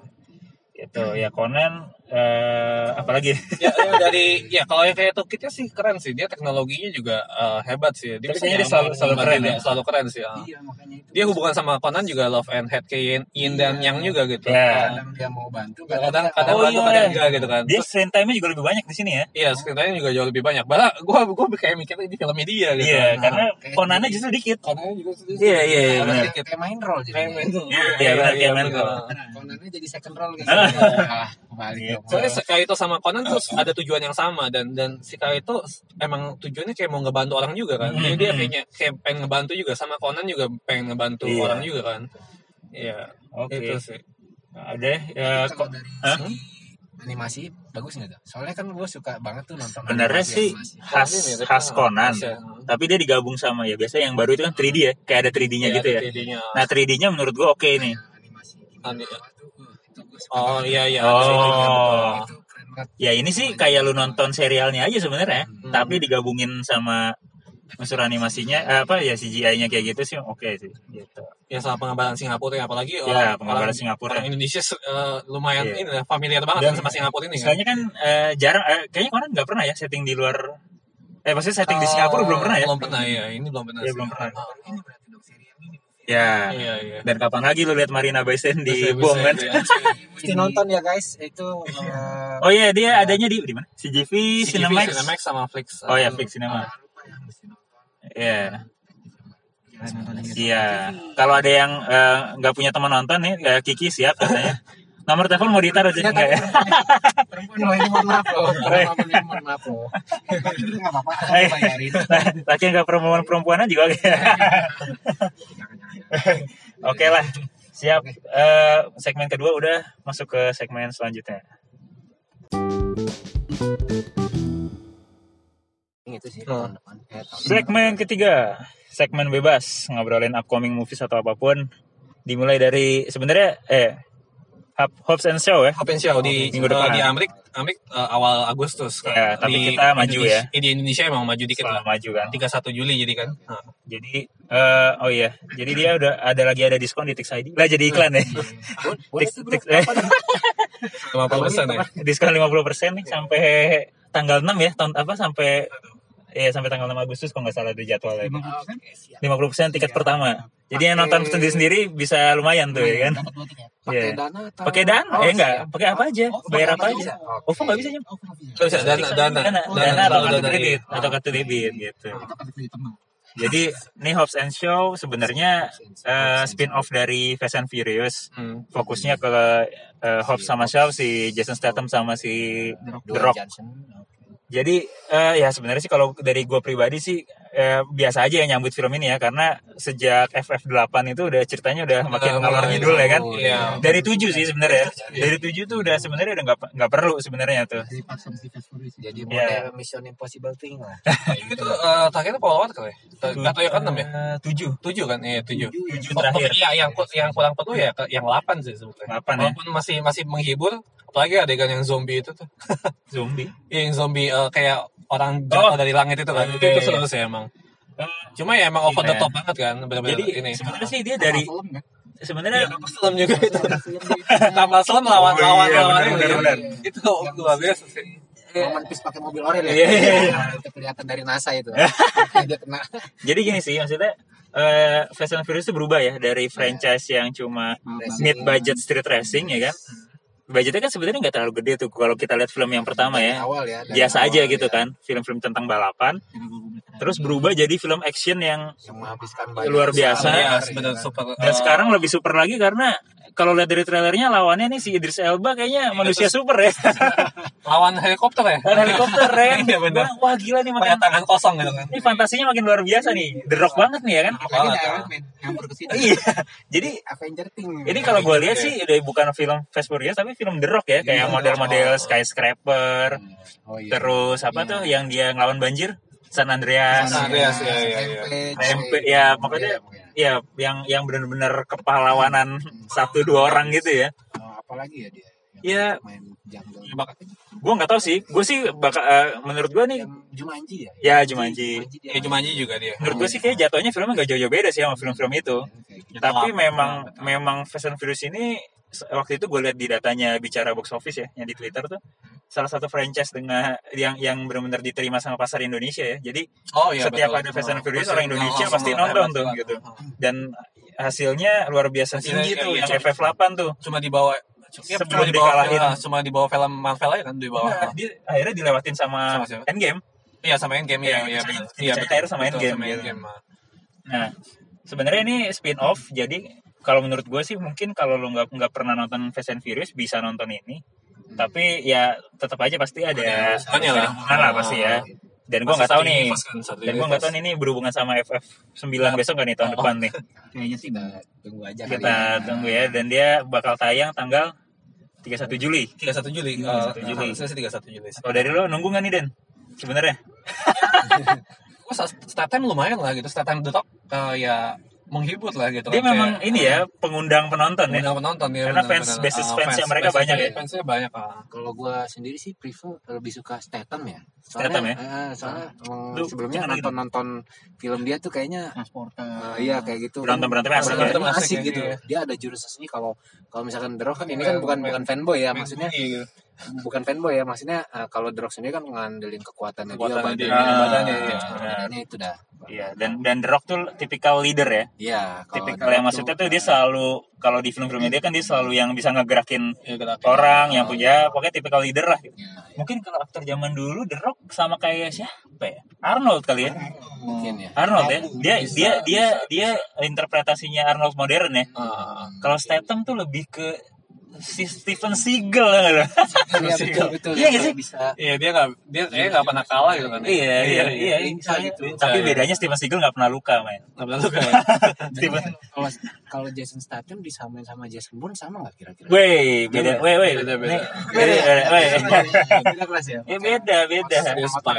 gitu ya Conan eh, apalagi ya, ya dari ya kalau yang kayak Tokitnya sih keren sih. Dia teknologinya juga eh, hebat sih. Tapi kayaknya dia selalu- selalu keren ya? selalu keren sih ah. iya makanya itu. Dia hubungan sama Conan juga love and hate kayak yin, yin dan yang juga gitu. Ya. kadang dia mau bantu kadang dia- kadang Oh, bantu iya. kadang enggak gitu kan. Dia Terus, screen time-nya juga lebih banyak di sini ya? Iya screen time juga jauh lebih banyak. Bahkan gua gua kayak mikirnya di filmnya dia gitu. Iya Nah, karena kayak Conannya jadi- justru dikit. Conannya juga sedikit Iya, iya, iya, Kayak- main role jadi Kayak main- Iya, iya, benar, kayak main role. Konannya jadi second role gitu. Ah. Soalnya si Kaito sama Conan tuh ada tujuan yang sama dan dan si Kaito emang tujuannya kayak mau ngebantu orang juga kan. Jadi dia Mhm. kayaknya kayak pengen ngebantu juga sama Conan juga pengen ngebantu Iya. orang juga kan. Iya. Oke. Itu sih. ada ya kalau kok dari Hah? segi animasi bagus nggak tuh? Soalnya kan gue suka banget tuh nonton animasi- sih animasi. khas Ini, khas Conan, ya. tapi dia digabung sama ya biasa yang baru itu kan 3D ya, kayak ada 3D-nya Iya, gitu ya. ada 3D-nya. Nah 3D-nya menurut gua oke nih. animasi Oh iya iya. Oh. itu keren banget Ya ini sih kayak lu nonton serialnya aja sebenarnya, Hmm. tapi digabungin sama unsur animasinya eh, apa ya CGI-nya kayak gitu sih oke sih gitu. Ya sama pengambaran Singapura ya apalagi Ya, orang, pengambaran orang- Singapura. Orang Indonesia eh, lumayan Iya. ini lah, familiar banget Dan sama Singapura ini kan. Istilahnya kan eh, jarang eh, kayaknya Conan nggak pernah ya setting di luar eh maksudnya setting di Oh, Singapura belum pernah ya? Belum pernah ya. Ini belum pernah. Sih. belum pernah. Ah, ini berarti dong seri yang ini Ya. Iya iya. Dan kapan lagi lu lihat Marina Bay Sands di bom bisa kan? itu ya. mesti nonton ya guys itu uh, Oh iya dia adanya di di mana? CGV, CGV, Cinemax. Cinemax sama Flix. Oh ya, Fix Cinema. ya nonton Iya. Aja. Iya. Kalau ada yang eh, nggak punya teman nonton nih, eh, Kiki siap katanya. Nomor telepon mau ditaruh sih enggak ya? perempuan loh ini mohon maaf loh mohon maaf loh Tapi juga nggak apa-apa. Aku bayarin. Laki yang nggak perempuan perempuanan juga oke. Lah. Siap. Eh, segmen kedua udah masuk ke segmen selanjutnya. Itu sih Oh. tahun depan. Eh, tahun Segmen ketiga, segmen bebas ngobrolin upcoming movies atau apa pun. Dimulai dari sebenarnya eh Hub- Hobbs and Show ya. Open show di Minggu depan. eh, di Amrik Amrik eh, awal Agustus kan. Ya, tapi Di kita maju Indonesia- ya. eh, di Indonesia emang maju dikit Setelah lah. maju kan. 31 Juli jadi kan. Nah. Jadi eh oh iya, jadi dia udah ada lagi ada diskon di Tix ID. Lah jadi iklan ya. Tix. Tix- 50% ya. diskon 50% nih sampai tanggal 6 ya, tahun apa sampai Iya sampai tanggal 6 Agustus kalau nggak salah ada jadwalnya. Oke, siap. 50% tiket pertama. Jadi yang nonton sendiri-sendiri bisa lumayan tuh ya kan. Dapat dua tiket. Pakai Iya. dana atau Pakai dana? Oh, eh enggak, siap. pakai apa aja? Oh, Bayar apa aja? bisa? OVO nggak bisa jam? Oh, kenapa bisa? Nggak bisa, dana, dana, dana, dana, dana atau kartu iya. atau kartu debit gitu. Itu kan di. Jadi ini Hobbs and Show sebenarnya eh, spin off dari Fast and Furious. Hmm. Fokusnya ke eh, Hobbs sama Shaw si Jason Statham sama si The Dwayne Rock. Jadi eh, ya sebenarnya sih kalau dari gue pribadi sih eh, biasa aja ya nyambut film ini ya karena sejak FF8 itu udah ceritanya udah makin Udah ngalor ngidul ya kan. Iya. Dari 7 sih sebenarnya. Dari 7 tuh udah sebenarnya udah nggak nggak perlu sebenarnya tuh. Jadi Iya. model Mission Impossible thing lah. Itu eh, terakhir Walker kali? Atau yang ke-6 ya? 7. 7 kan? Iya, 7. Tujuh Oh, terakhir. Iya, yang yang kurang penuh ya yang 8 sih sebetulnya. 8 ya. Walaupun masih masih menghibur, apalagi adegan yang zombie itu tuh. Zombie. Iya, yang zombie eh, kayak orang jatuh Oh. dari langit itu kan. Iya, Itu, itu iya, seru sih emang. Eh, Cuma ya emang over the top banget kan. Bener-bener Jadi ini. sebenarnya sih dia dari kan? sebenarnya tanpa selam juga itu. Tanpa selam lawan Oh, lawan bener, lawan bener, bener. Itu luar biasa sih. Roman Peace pakai mobil orel ya. Itu kelihatan dari NASA itu. Dia kena. jadi gini sih maksudnya eh Fast and Furious itu berubah ya dari franchise yang cuma mid budget street racing ya kan. Budgetnya kan sebenarnya nggak terlalu gede tuh kalau kita lihat film yang pertama Dari ya. awal ya. dari Biasa aja awal gitu ya. kan, film-film tentang balapan. Terus berubah jadi film action yang Yang menghabiskan banyak Luar biasa. usaha. Iya, super. dan eh, sekarang lebih super lagi karena kalau lihat dari trailernya lawannya nih si Idris Elba kayaknya manusia super ya. lawan helikopter ya. Dan helikopter keren. Iya, bener. Wah gila nih makin tangan kosong gitu kan. ini fantasinya makin luar biasa nih. The Rock banget nih ya kan. Apalagi Banget, ada ya. Iron Man nyampur ke sini. Iya. Jadi Avenger thing. ini kalau gue lihat sih udah bukan film Fast Furious tapi film The Rock ya kayak model-model skyscraper. Oh iya. Terus apa tuh yang dia ngelawan banjir? San Andreas. San Andreas, iya, iya, iya. SMP ya pokoknya ya yang yang benar-benar kepahlawanan satu dua orang gitu ya. Oh, apalagi ya dia? Ya. Main jungle. Iya, bak- Gue nggak tahu sih. Gue sih bakal eh, menurut gue nih Jumanji ya? ya Jumanji. dia Ya Jumanji juga dia. Menurut gue sih kayak jatuhnya filmnya gak jauh-jauh beda sih sama film-film itu. kayak gitu. Tapi memang memang Fast and Furious ini waktu itu gue lihat di datanya bicara box office ya, yang di Twitter tuh salah satu franchise dengan yang yang benar-benar diterima sama pasar Indonesia ya. Jadi Oh iya setiap betul. ada Fast and Furious orang Indonesia pasti nonton tuh gitu. Dan hasilnya luar biasa Hasilnya, tinggi iya, tuh iya. yang FF8 tuh. Cuma dibawa ya, Sebelum cuma dibawa dikalahin. ya, cuma dibawa film Marvel aja kan di bawah. Nah, dia akhirnya dilewatin sama, Sama? Endgame. Iya sama Endgame Iya, iya iya bisa Iya betul, sama betul, Endgame, sama gitu. Endgame. ah. Nah, sebenarnya ini spin off. Jadi kalau menurut gue sih mungkin kalau lo nggak nggak pernah nonton Fast and Furious bisa nonton ini. Tapi ya tetap aja pasti ada hubungannya lah. lah pasti ya. Dan gue Masih nggak tahu nih. kan, Dan gue nggak tahu nih ini berhubungan sama FF9 besok nggak nih tahun Oh. depan nih. Kayaknya sih tunggu aja Kita ya. tunggu ya. Dan dia bakal tayang tanggal 31 Juli. 31 Juli. 31 eh, Juli. Saya sih 31 Juli. Kalau dari lo nunggu nggak nih Den? Sebenarnya? Gue start time lumayan lah gitu. Start time The Rock eh, ya menghibur lah gitu. Dia Kayak- memang ini ya pengundang penonton ya. Undang penonton ya. Karena fans- basis Ah, fansnya mereka basis- banyak ya. Fansnya banyak ah. Kalau gue sendiri sih prefer lebih suka Statham ya. Statham ya? eh, soalnya emang Lu sebelumnya gitu? nonton-nonton film dia tuh kayaknya transporter. eh, iya kayak gitu. Berantem berantemnya asik ya. Berantem Asik asik ya, gitu. iya. Dia ada jurus seni kalau kalau misalkan The Rock kan ini kan bukan bukan fanboy ya maksudnya Iya, gitu. Bukan fanboy ya maksudnya eh, kalau Rock sendiri kan ngandelin kekuatannya, Kekuatannya dia, dia, badannya, badannya, iya. iya. Badannya itu dah. Iya, dan dan The Rock tuh tipikal leader ya. Iya, tipikal yang maksudnya tuh, dia selalu kalau di film-filmnya dia kan dia selalu yang bisa ngegerakin Iya, gerakin. orang yang punya pokoknya tipikal leader lah. Mungkin kalau aktor zaman dulu The Rock sama kayak siapa ya? Arnold kali ya. mungkin ya. Arnold ya. Dia dia dia dia interpretasinya Arnold modern ya. Ah, Kalau Statham tuh lebih ke si Steven Seagal nggak lo? Iya betul betul. Iya nggak sih? Bisa. Iya dia nggak dia kayaknya nggak pernah kalah gitu kan. Iya iya iya. Lincah Tapi- gitu. Tapi bedanya Steven Seagal nggak pernah luka main. Nggak pernah luka ya. Steven. Kalau kalau Jason Statham disamain sama Jason Bourne sama nggak kira-kira? Weh, beda. Weh, weh. Beda, beda. Beda, beda. Weh. Beda kelas ya. Ya beda, beda. Spy.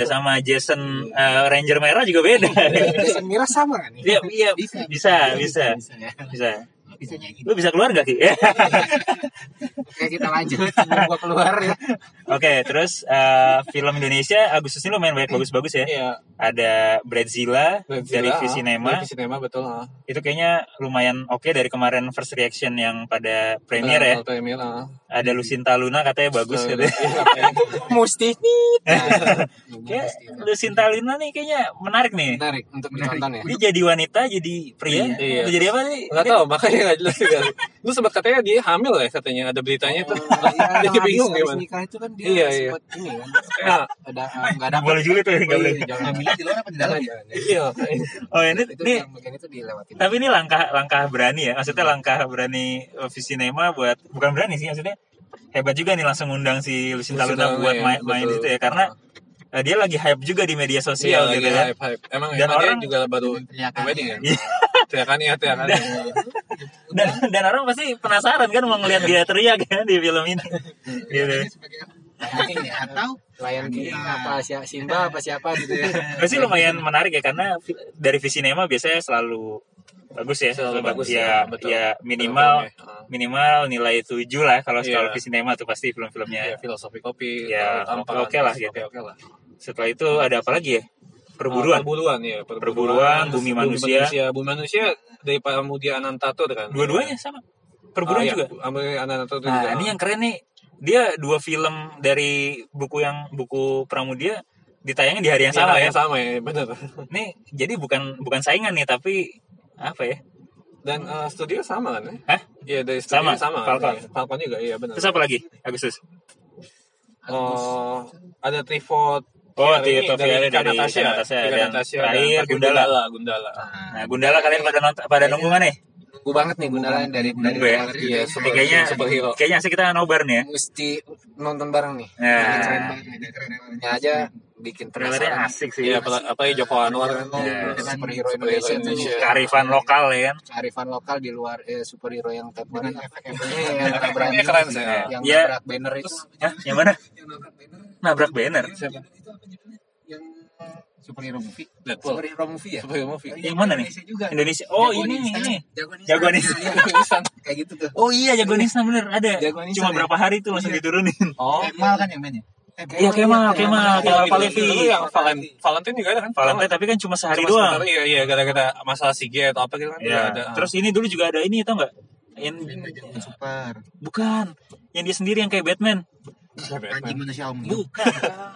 Iya, sama Jason eh, Ranger Merah juga beda. Jason Mira sama kan nih? Iya, iya, Bisa. bisa, bisa, Bisa ya. nyanyi. Lu bisa keluar gak, Ki? Oke kita lanjut. Gua keluar ya. Oke, terus eh, film Indonesia Agustus ini lumayan banyak bagus-bagus ya. Iya. Ada Bradzilla dari Godzilla, ah. Visinema. Dari Visinema betul. ah. Itu kayaknya lumayan oke dari kemarin first reaction yang pada premiere ya. Betul, Premiere. ah. Ada Lucinta Luna katanya bagus katanya. iya, kayaknya. Mesti. Kayak Lucinta Luna nih kayaknya menarik nih. Menarik untuk ditonton ya. Dia jadi wanita, jadi pria. Iya. Jadi apa nih? Nggak tahu, makanya nggak jelas juga. Lu sempat katanya dia hamil ya katanya ada beritanya tuh. Iya, Jadi yang bingung habis- habis gimana. nikah itu kan dia Iya, iya. sempet ini kan. Ya, Ada eh, nggak ada Boleh juga tuh, nggak boleh. Jangan Hamilnya di luar apa di dalam ya? iya. Oh ini, itu ini yang itu dilewatin. tapi ini langkah langkah berani ya. Maksudnya langkah berani uh, Visinema buat bukan berani sih maksudnya hebat juga nih langsung undang si Lucinta Luna buat ya, main, main betul. itu ya karena uh, dia lagi hype juga di media Iya, sosial lagi gitu kan. hype, hype. Emang Dan emang dia orang- juga baru Teriakan. wedding ya. Iya. Teriakan ya, teriakan. Dan dan orang pasti penasaran kan mau ngeliat dia teriak kan di film ini. gitu. Mungkin ya. Atau Lion King apa si Simba apa siapa gitu ya. Pasti lumayan menarik ya karena dari Visinema biasanya selalu bagus ya. Selalu bagus ya, ya, betul. ya minimal Film-filmnya. minimal nilai 7 lah kalau Iya. kalau Visinema tuh pasti film-filmnya. Iya, filosofi kopi. Ya, oke lah gitu. Oke lah. Setelah itu ada apa lagi ya? Perburuan. Ah, perburuan ya. Perburuan, Bumi Manusia. Bumi manusia dari Pramudia Anantatur kan. Dua-duanya sama. Perburuan Ah, iya, juga. Anantatur Nah, juga. ini yang keren nih. Dia dua film dari buku yang buku Pramudia ditayangin di hari yang sama ya. Yang sama ya, benar. Nih, jadi bukan bukan saingan nih, tapi apa ya? Dan eh, studio sama kan ya? Hah? Iya, dari studio Sama, sama. Falcon. Iya, Falcon juga, iya benar. Terus apa lagi? Agustus. Oh, ada Trifot Oh, Ini Trifot Viare dari Natasha, Natasha, Tika dan Natasha, terakhir Gundala. Gundala, Gundala. Nah, Gundala kalian pada nonton, pada nunggu mana nih? Nunggu banget nih Gundala dari dari ya? trailer Iya, kayaknya superhero. kayaknya asik kita nobar nih ya. mesti nonton bareng nih. Nah. Keren banget nih, kerennya aja bikin Trailernya penasaran. asik sih. Iya, apa- apalagi Joko Anwar kan. Iya. Superhero Indonesia. Kearifan lokal ya kan. kearifan lokal di luar eh, superhero yang Dengan efek-efeknya keren sih. ya. yang Iya. nabrak banner itu Hah? Yang mana? yang banner Nabrak banner. siapa itu apa judulnya yang superhero movie. Deadpool. superhero movie ya Superhero movie. Yang mana nih? Indonesia juga Indonesia. Oh, Jagoan ini instan. ini. jagoan instan. Jagoan. Iya, jagoan instan. kayak gitu tuh Oh iya jagoan instan bener ada. Jagoan instan Cuma ya? berapa hari tuh langsung Iya. diturunin. Oh, Kemal kan yang mainnya. Eh, Iya Kemal, Kemal, Kemal Itu- Palevi. itu yang Valen- Valentine juga ada kan? Valentine tapi kan cuma sehari Cuma doang. sebentar, Iya, iya, gara-gara masalah Sige atau apa gitu kan. Ya. ada. Terus ini dulu juga ada ini tau nggak? Yang super. bukan, yang dia sendiri yang kayak Batman. Anjing manusia om. Bukan.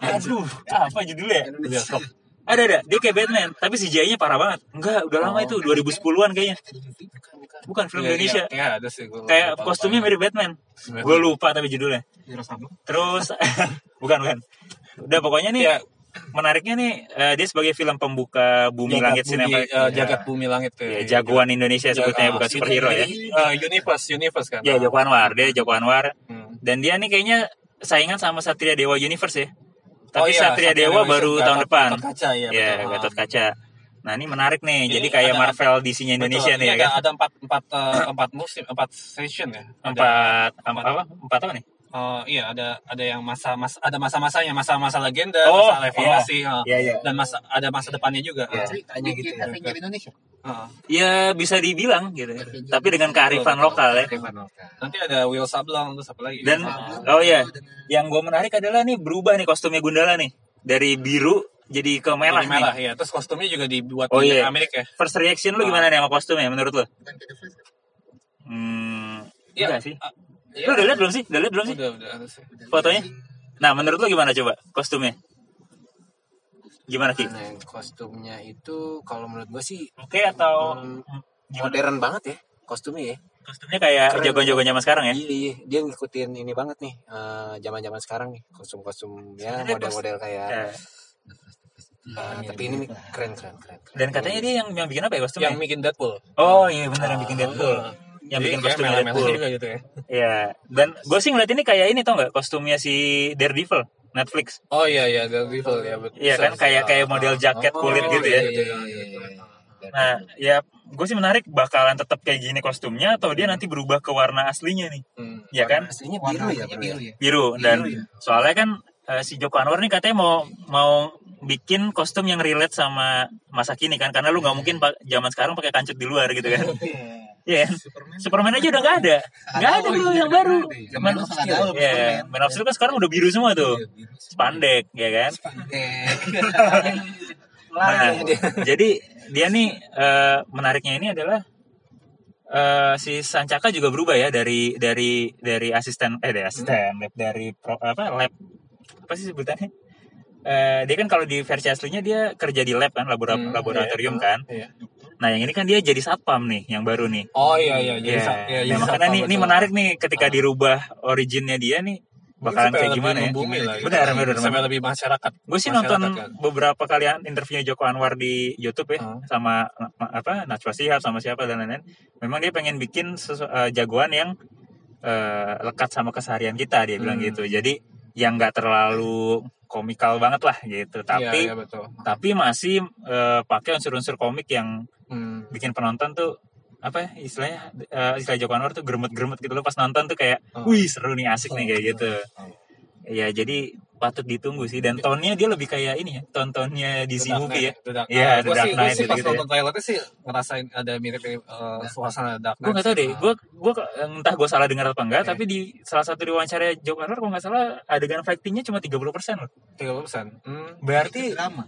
Aduh, apa judulnya? Bioskop. Ada ada, dia kayak Batman, tapi CGI-nya parah banget. Enggak, udah lama itu 2010-an kayaknya. Bukan film Iya, Indonesia. Iya, iya, ada sih. gua Kayak lupa kostumnya lupa. mirip Batman. Gue lupa tapi judulnya. Terus bukan bukan. Udah pokoknya nih Iya. menariknya nih eh, dia sebagai film pembuka bumi Jagat langit bumi, sinema eh, jagat bumi langit tuh. ya, jagoan Indonesia sebutnya bukan superhero ya. Eh, universe, universe kan. Ya Joko Anwar, dia Joko Anwar Hmm. dan dia nih kayaknya saingan sama Satria Dewa Universe ya. Oh Tapi iya, Satria Satria Dewa Dewa baru Gatot- tahun depan. Gatot Kaca, iya, Ya, betul. Gatot Kaca. Nah, ini menarik nih. Ini Jadi kayak ada- Marvel DC-nya Indonesia Betul, nih ini ya ada, kan. ada empat empat eh, empat musim empat session ya. Ada- Empat apa, apa? Empat apa nih? Eh, iya ada ada yang masa mas ada masa-masanya masa-masa legenda, Oh, masa reformasi, eh, Iya, iya. dan masa ada masa depannya juga. Iya. ceritanya gitu ya Avenger Indonesia. Eh, Ya bisa dibilang gitu. Tapi dengan kearifan lokal ya. kearifan lokal nanti ada Will Sableng terus apa lagi? Dan Eh, oh ya, yang gue menarik adalah nih berubah nih kostumnya Gundala nih dari biru jadi ke merah, jadi merah nih. ya. Terus kostumnya juga dibuat Oh, di iya. Amerika ya. First reaction lu gimana nih sama kostumnya menurut lu? Hmm, Iya. sih. Lu udah lihat belum sih? Udah lihat belum sih Udah, udah sih. fotonya? Nah, menurut lu gimana coba kostumnya? Gimana Ki? nah kostumnya itu kalau menurut gua sih Oke atau hmm, gimana? modern banget ya kostumnya ya Kostumnya kayak jagoan-jagoan zaman sekarang ya? iya iya dia ngikutin ini banget nih eh, zaman-zaman sekarang nih kostum-kostum ya model-model kayak Ya. eh, tapi ini nih keren keren keren, keren. Dan katanya dia yang yang bikin apa ya kostumnya? Yang bikin Deadpool. Oh iya benar yang bikin Deadpool. Yang Jadi bikin kostumnya Deadpool. juga gitu ya. Iya. Dan gue sih ngeliat ini kayak ini tau nggak kostumnya si Daredevil Netflix. Oh iya iya Daredevil ya betul. Iya kan kayak kayak model jaket kulit gitu ya. iya, iya, iya, iya. Nah, ya gue sih menarik bakalan tetap kayak gini kostumnya atau dia nanti berubah ke warna aslinya nih. Hmm. Ya kan? Aslinya biru ya, bro. biru ya. Biru dan Biru ya. soalnya kan eh, si Joko Anwar nih katanya mau mau bikin kostum yang relate sama masa kini kan karena lu nggak mungkin pak zaman sekarang pakai kancut di luar gitu kan. Iya. kan? Superman. Superman aja udah nggak ada. Nggak ada Oh, bro iya, yang baru. Man Zaman of dulu Steel. Iya, Superman. Man of Steel kan sekarang udah biru semua tuh. Iya. Spandek, ya kan? Spandek. Nah, jadi dia nih eh, menariknya ini adalah eh, si Sancaka juga berubah ya dari dari dari asisten eh dari asisten lab dari pro, apa lab apa sih sebutannya? Eh, dia kan kalau di versi aslinya dia kerja di lab kan labora- Hmm, laboratorium iya. kan. Iya. Nah yang ini kan dia jadi satpam nih yang baru nih. Oh iya iya jadi Iya. sa- iya, Nah, makanya satpam nih ini menarik nih ketika Ah. dirubah originnya dia nih bakalan kayak gimana ya? lah, gitu. Benar, benar, Sampai benar. lebih masyarakat. Gue sih Masyarakat nonton kan. beberapa kali interviewnya Joko Anwar di YouTube ya Hmm. sama ma- apa Najwa Shihab sama siapa dan lain-lain. Memang dia pengen bikin sesu- eh, jagoan yang eh, lekat sama keseharian kita dia bilang Hmm. gitu. Jadi yang nggak terlalu komikal banget lah gitu. Tapi Iya, iya, betul. tapi masih eh, pakai unsur-unsur komik yang Hmm. bikin penonton tuh apa ya istilahnya eh, istilah Joko Anwar tuh germet-germet gitu loh pas nonton tuh kayak Oh. wih seru nih asik nih kayak gitu. Ya jadi patut ditunggu sih dan tonnya dia lebih kayak ini ya tontonnya The Dark movie ya. Dark Iya, Gua Dark Knight sih pas gitu-gitu nonton trailernya sih ngerasain ada mirip-mirip uh, suasana Dark Knight. Gue gak tau deh, gue gue entah gue salah dengar apa enggak, Oke. tapi di salah satu diwawancara Joko Anwar kalau nggak salah adegan fightingnya cuma 30% loh. 30%. Hmm. Berarti drama.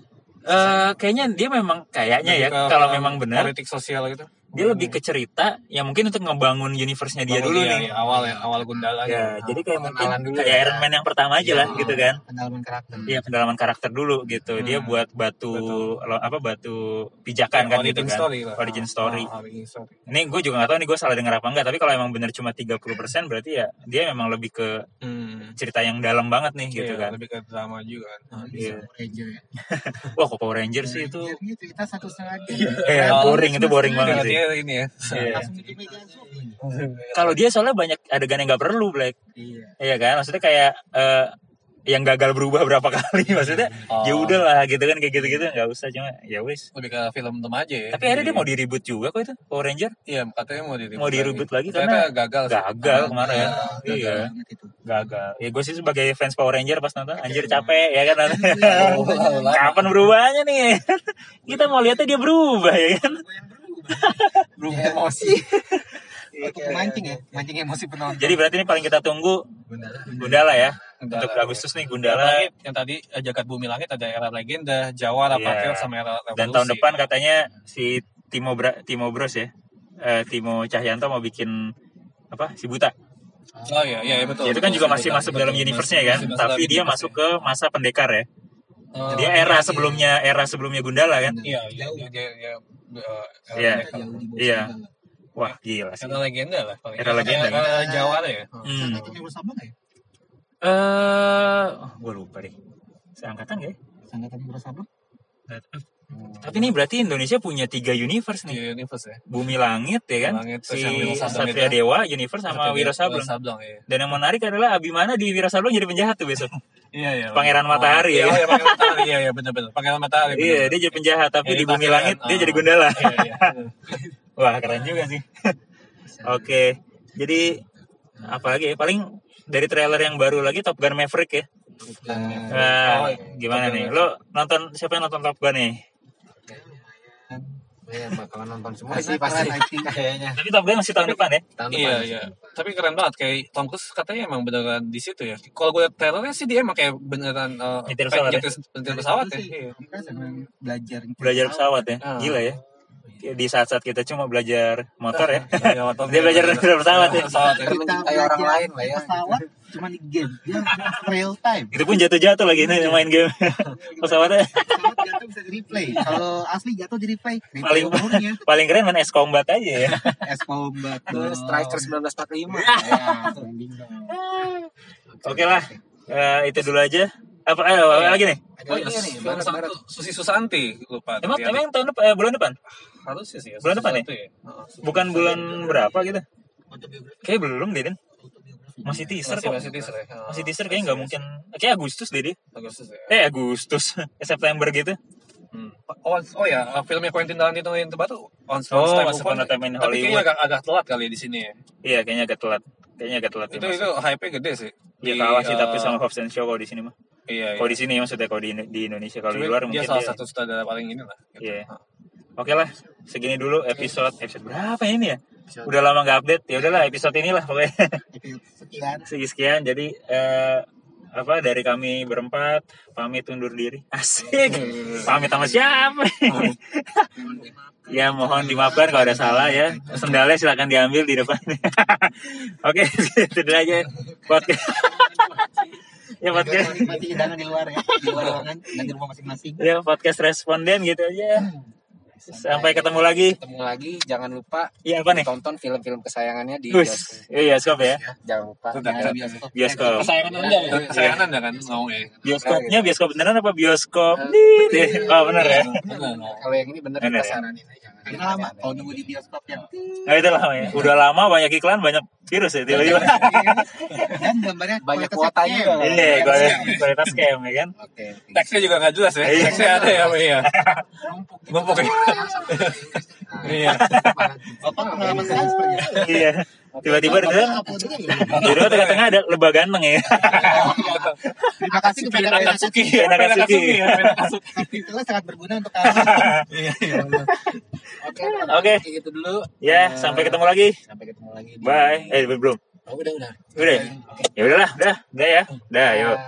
eh kayaknya dia memang kayaknya ya kalau memang benar politik sosial gitu. Dia lebih ke cerita yang mungkin untuk ngebangun universe-nya dia Bangun dulu iya, nih. iya, awal ya, awal Gundala Ya, gitu. jadi kayak mungkin dulu kayak ya. Iron Man yang pertama aja lah Iya. gitu kan. Pendalaman karakter. Iya pendalaman karakter dulu gitu. Dia Hmm. buat batu Betul. apa batu pijakan kan gitu origin kan. story lah. Origin story. Ah, origin story. Ini gue juga gak tahu nih gue salah dengar apa enggak, tapi kalau emang bener cuma 30% berarti ya dia memang lebih ke Hmm. cerita yang dalam banget nih gitu Iya, kan. Lebih ke drama juga kan. Nah, Iya. ya. Wah, kok Power Ranger sih itu ini cerita satu setengah jam. eh Kalau boring itu boring Iya, banget sih. Dia ini ya. Iya. Zoom. Kalau dia soalnya banyak adegan yang nggak perlu Black. Iya. Iya kan? Maksudnya kayak eh, yang gagal berubah berapa kali maksudnya Oh. ya udahlah gitu kan kayak gitu-gitu nggak usah cuma ya wis. Lebih ke film remaja ya. Tapi akhirnya dia mau di reboot juga kok itu Power Ranger. Iya, katanya mau di Mau di-reboot lagi Ternyata karena gagal. sih. Gagal kemarin. Iya, Iya, gagal. Itu. gagal. Ya gue sih sebagai fans Power Ranger pas nonton anjir capek ya kan. Kapan berubahnya nih? Kita mau lihatnya dia berubah ya kan. Berubah Iya. emosi. Untuk mancing ya, mancing emosi penonton. Jadi berarti ini paling kita tunggu Gundala ya. Untuk Agustus nih Yang Gundala tadi, yang tadi eh, Jagat Bumi Langit ada era legenda, Jawara, Iya. Patriot sama era revolusi. dan tahun depan katanya si Timo Bra Timo Bros ya. Eh, Timo Cahyanto mau bikin apa? Si Buta. Oh iya, iya iya, betul. Ya, itu kan juga Betul, masih betul, masuk betul, dalam universe-nya kan. Masih Tapi dia universe masuk ke masa pendekar ya. Oh, Dia iya, era iya. sebelumnya era sebelumnya Gundala kan. Iya, iya, iya, iya, iya. Eh, era Iya. Iya. Wah, gila sih. Era legenda lah. paling. Era legenda, kan? Era Jawara ya. Hmm. Itu yang bersama nggak ya? Eh, gue lupa deh. Seangkatan gak ya? Sangkatan bersama? Tapi ini berarti Indonesia punya tiga universe nih. universe ya. Bumi Langit ya kan? Langit, si Satria. Dewa universe sama Wiro Sableng. Iya. Dan yang menarik adalah Abimana di Wiro Sableng jadi penjahat tuh besok. Iya, iya. Pangeran Matahari, ya. Iya, iya, Pangeran Matahari. Iya, iya, benar-benar. Pangeran Matahari. iya, benar-benar. dia jadi penjahat tapi Iya, di Bumi takkan, Langit dia ah. jadi Gundala. Iya, iya. Wah, keren juga sih. Oke. Jadi apalagi ya? Paling dari trailer yang baru lagi Top Gun Maverick ya. Nah, Oh, gimana Top nih? Lo nonton siapa yang nonton Top Gun nih? Iya, bakalan nonton semua sih pasti. Kayaknya. Tapi Top Gun masih tahun depan ya? Tahun Iya, depan. iya. Tapi keren banget kayak Tom Cruise katanya emang beneran di situ ya. Kalau gue liat trailernya sih dia emang kayak beneran uh, Nyetir pesawat ya? pesawat ya. Iya. Belajar. Belajar pesawat ya. Ah. Gila ya. Di saat-saat kita cuma belajar motor ya. Iya, motor Dia belajar pesawat ya. Pesawat ya. Mencintai orang lain lah ya. Pesawat cuma di game. Dia real time. Itu pun jatuh-jatuh lagi nih main game. Pesawatnya Pesawat jatuh bisa di replay. Kalau asli jatuh di replay. Paling- umurnya. paling keren main S Combat aja ya. S Combat. Striker 1945. Ya, trending dong. Oke lah. Eh, itu dulu aja. Apa, eh, apa lagi nih? Ada Oh iya, nih? Susanti lupa. Emang emang tahun depan, eh, bulan depan? Harusnya sih ya. bulan depan ya? Susi Bukan bulan berapa gitu? Kayak belum deh, Den. Autobiografi. Masih teaser Masih kok. masih teaser ya. Masih teaser kayaknya nggak mungkin. Kayak Agustus deh dia. Agustus ya. Eh Agustus, September gitu. Hmm. Oh, oh ya, uh, filmnya Quentin Tarantino yang terbaru Once Oh, Once Upon a Time in Tapi kayaknya Hollywood. agak, agak telat kali di sini ya. Iya, kayaknya agak telat. Kayaknya agak telat. Itu itu hype-nya gede sih. Iya kalah sih uh, tapi sama Hobbs and Shaw kalau di sini mah. Iya, Kalau iya. di sini maksudnya kalau di, di Indonesia kalau di luar dia mungkin salah dia. satu sutradara paling ini lah. Gitu. Iya. Oke lah, segini dulu episode episode berapa ini ya? Udah lama nggak update. Ya udahlah episode inilah pokoknya. Episode sekian. Sekian. Jadi eh, apa dari kami berempat pamit undur diri. Asik. Pamit sama siapa? ya mohon dimaafkan kalau ada salah ya. Sendalnya silakan diambil di depan. Oke, itu aja podcast. ya podcast. Hidangan di luar ya. Di luar ruangan dan di rumah masing-masing. Ya podcast responden gitu aja. Sampai ketemu lagi. Ketemu lagi, jangan lupa Iya apa nih? tonton film-film kesayangannya di Wis, bioskop. iya bioskop ya. Jangan lupa. Sudah, Ada kan? bioskop. Bioskop. Kesayangan anda ya? Kesayangan anda kan ngomongnya. Bioskopnya bioskop beneran apa bioskop? Dit. Oh bener ya. Kalau yang ini bener kita ya? saranin aja. Lama. Kalau nunggu di bioskop yang Nah itu lama ya. Udah lama banyak iklan banyak virus ya tiba-tiba. dan gambarnya Banyak kuota juga. Iya, kualitas, kualitas scam ya kan. Oke. Teksnya juga nggak jelas ya. Iya. Teksnya ada ya, iya. Numpuk. Numpuk ya. Iya. Bapak pengalaman saya seperti itu. Iya. Tiba-tiba di dalam tengah-tengah ada lebah ganteng ya. Terima kasih kepada Pena Pena Katsuki. Pena Pena Katsuki. Katsuki. ya, Pena Katsuki. Artikelnya sangat berguna untuk kami. Iya, iya. Oke. Oke. Itu dulu. Ya, Eh, sampai ketemu lagi. Sampai ketemu lagi. Bye. Eh belum. Oh, udah udah. Udah. ya? Ya udahlah, udah, udah ya. Udah, yuk.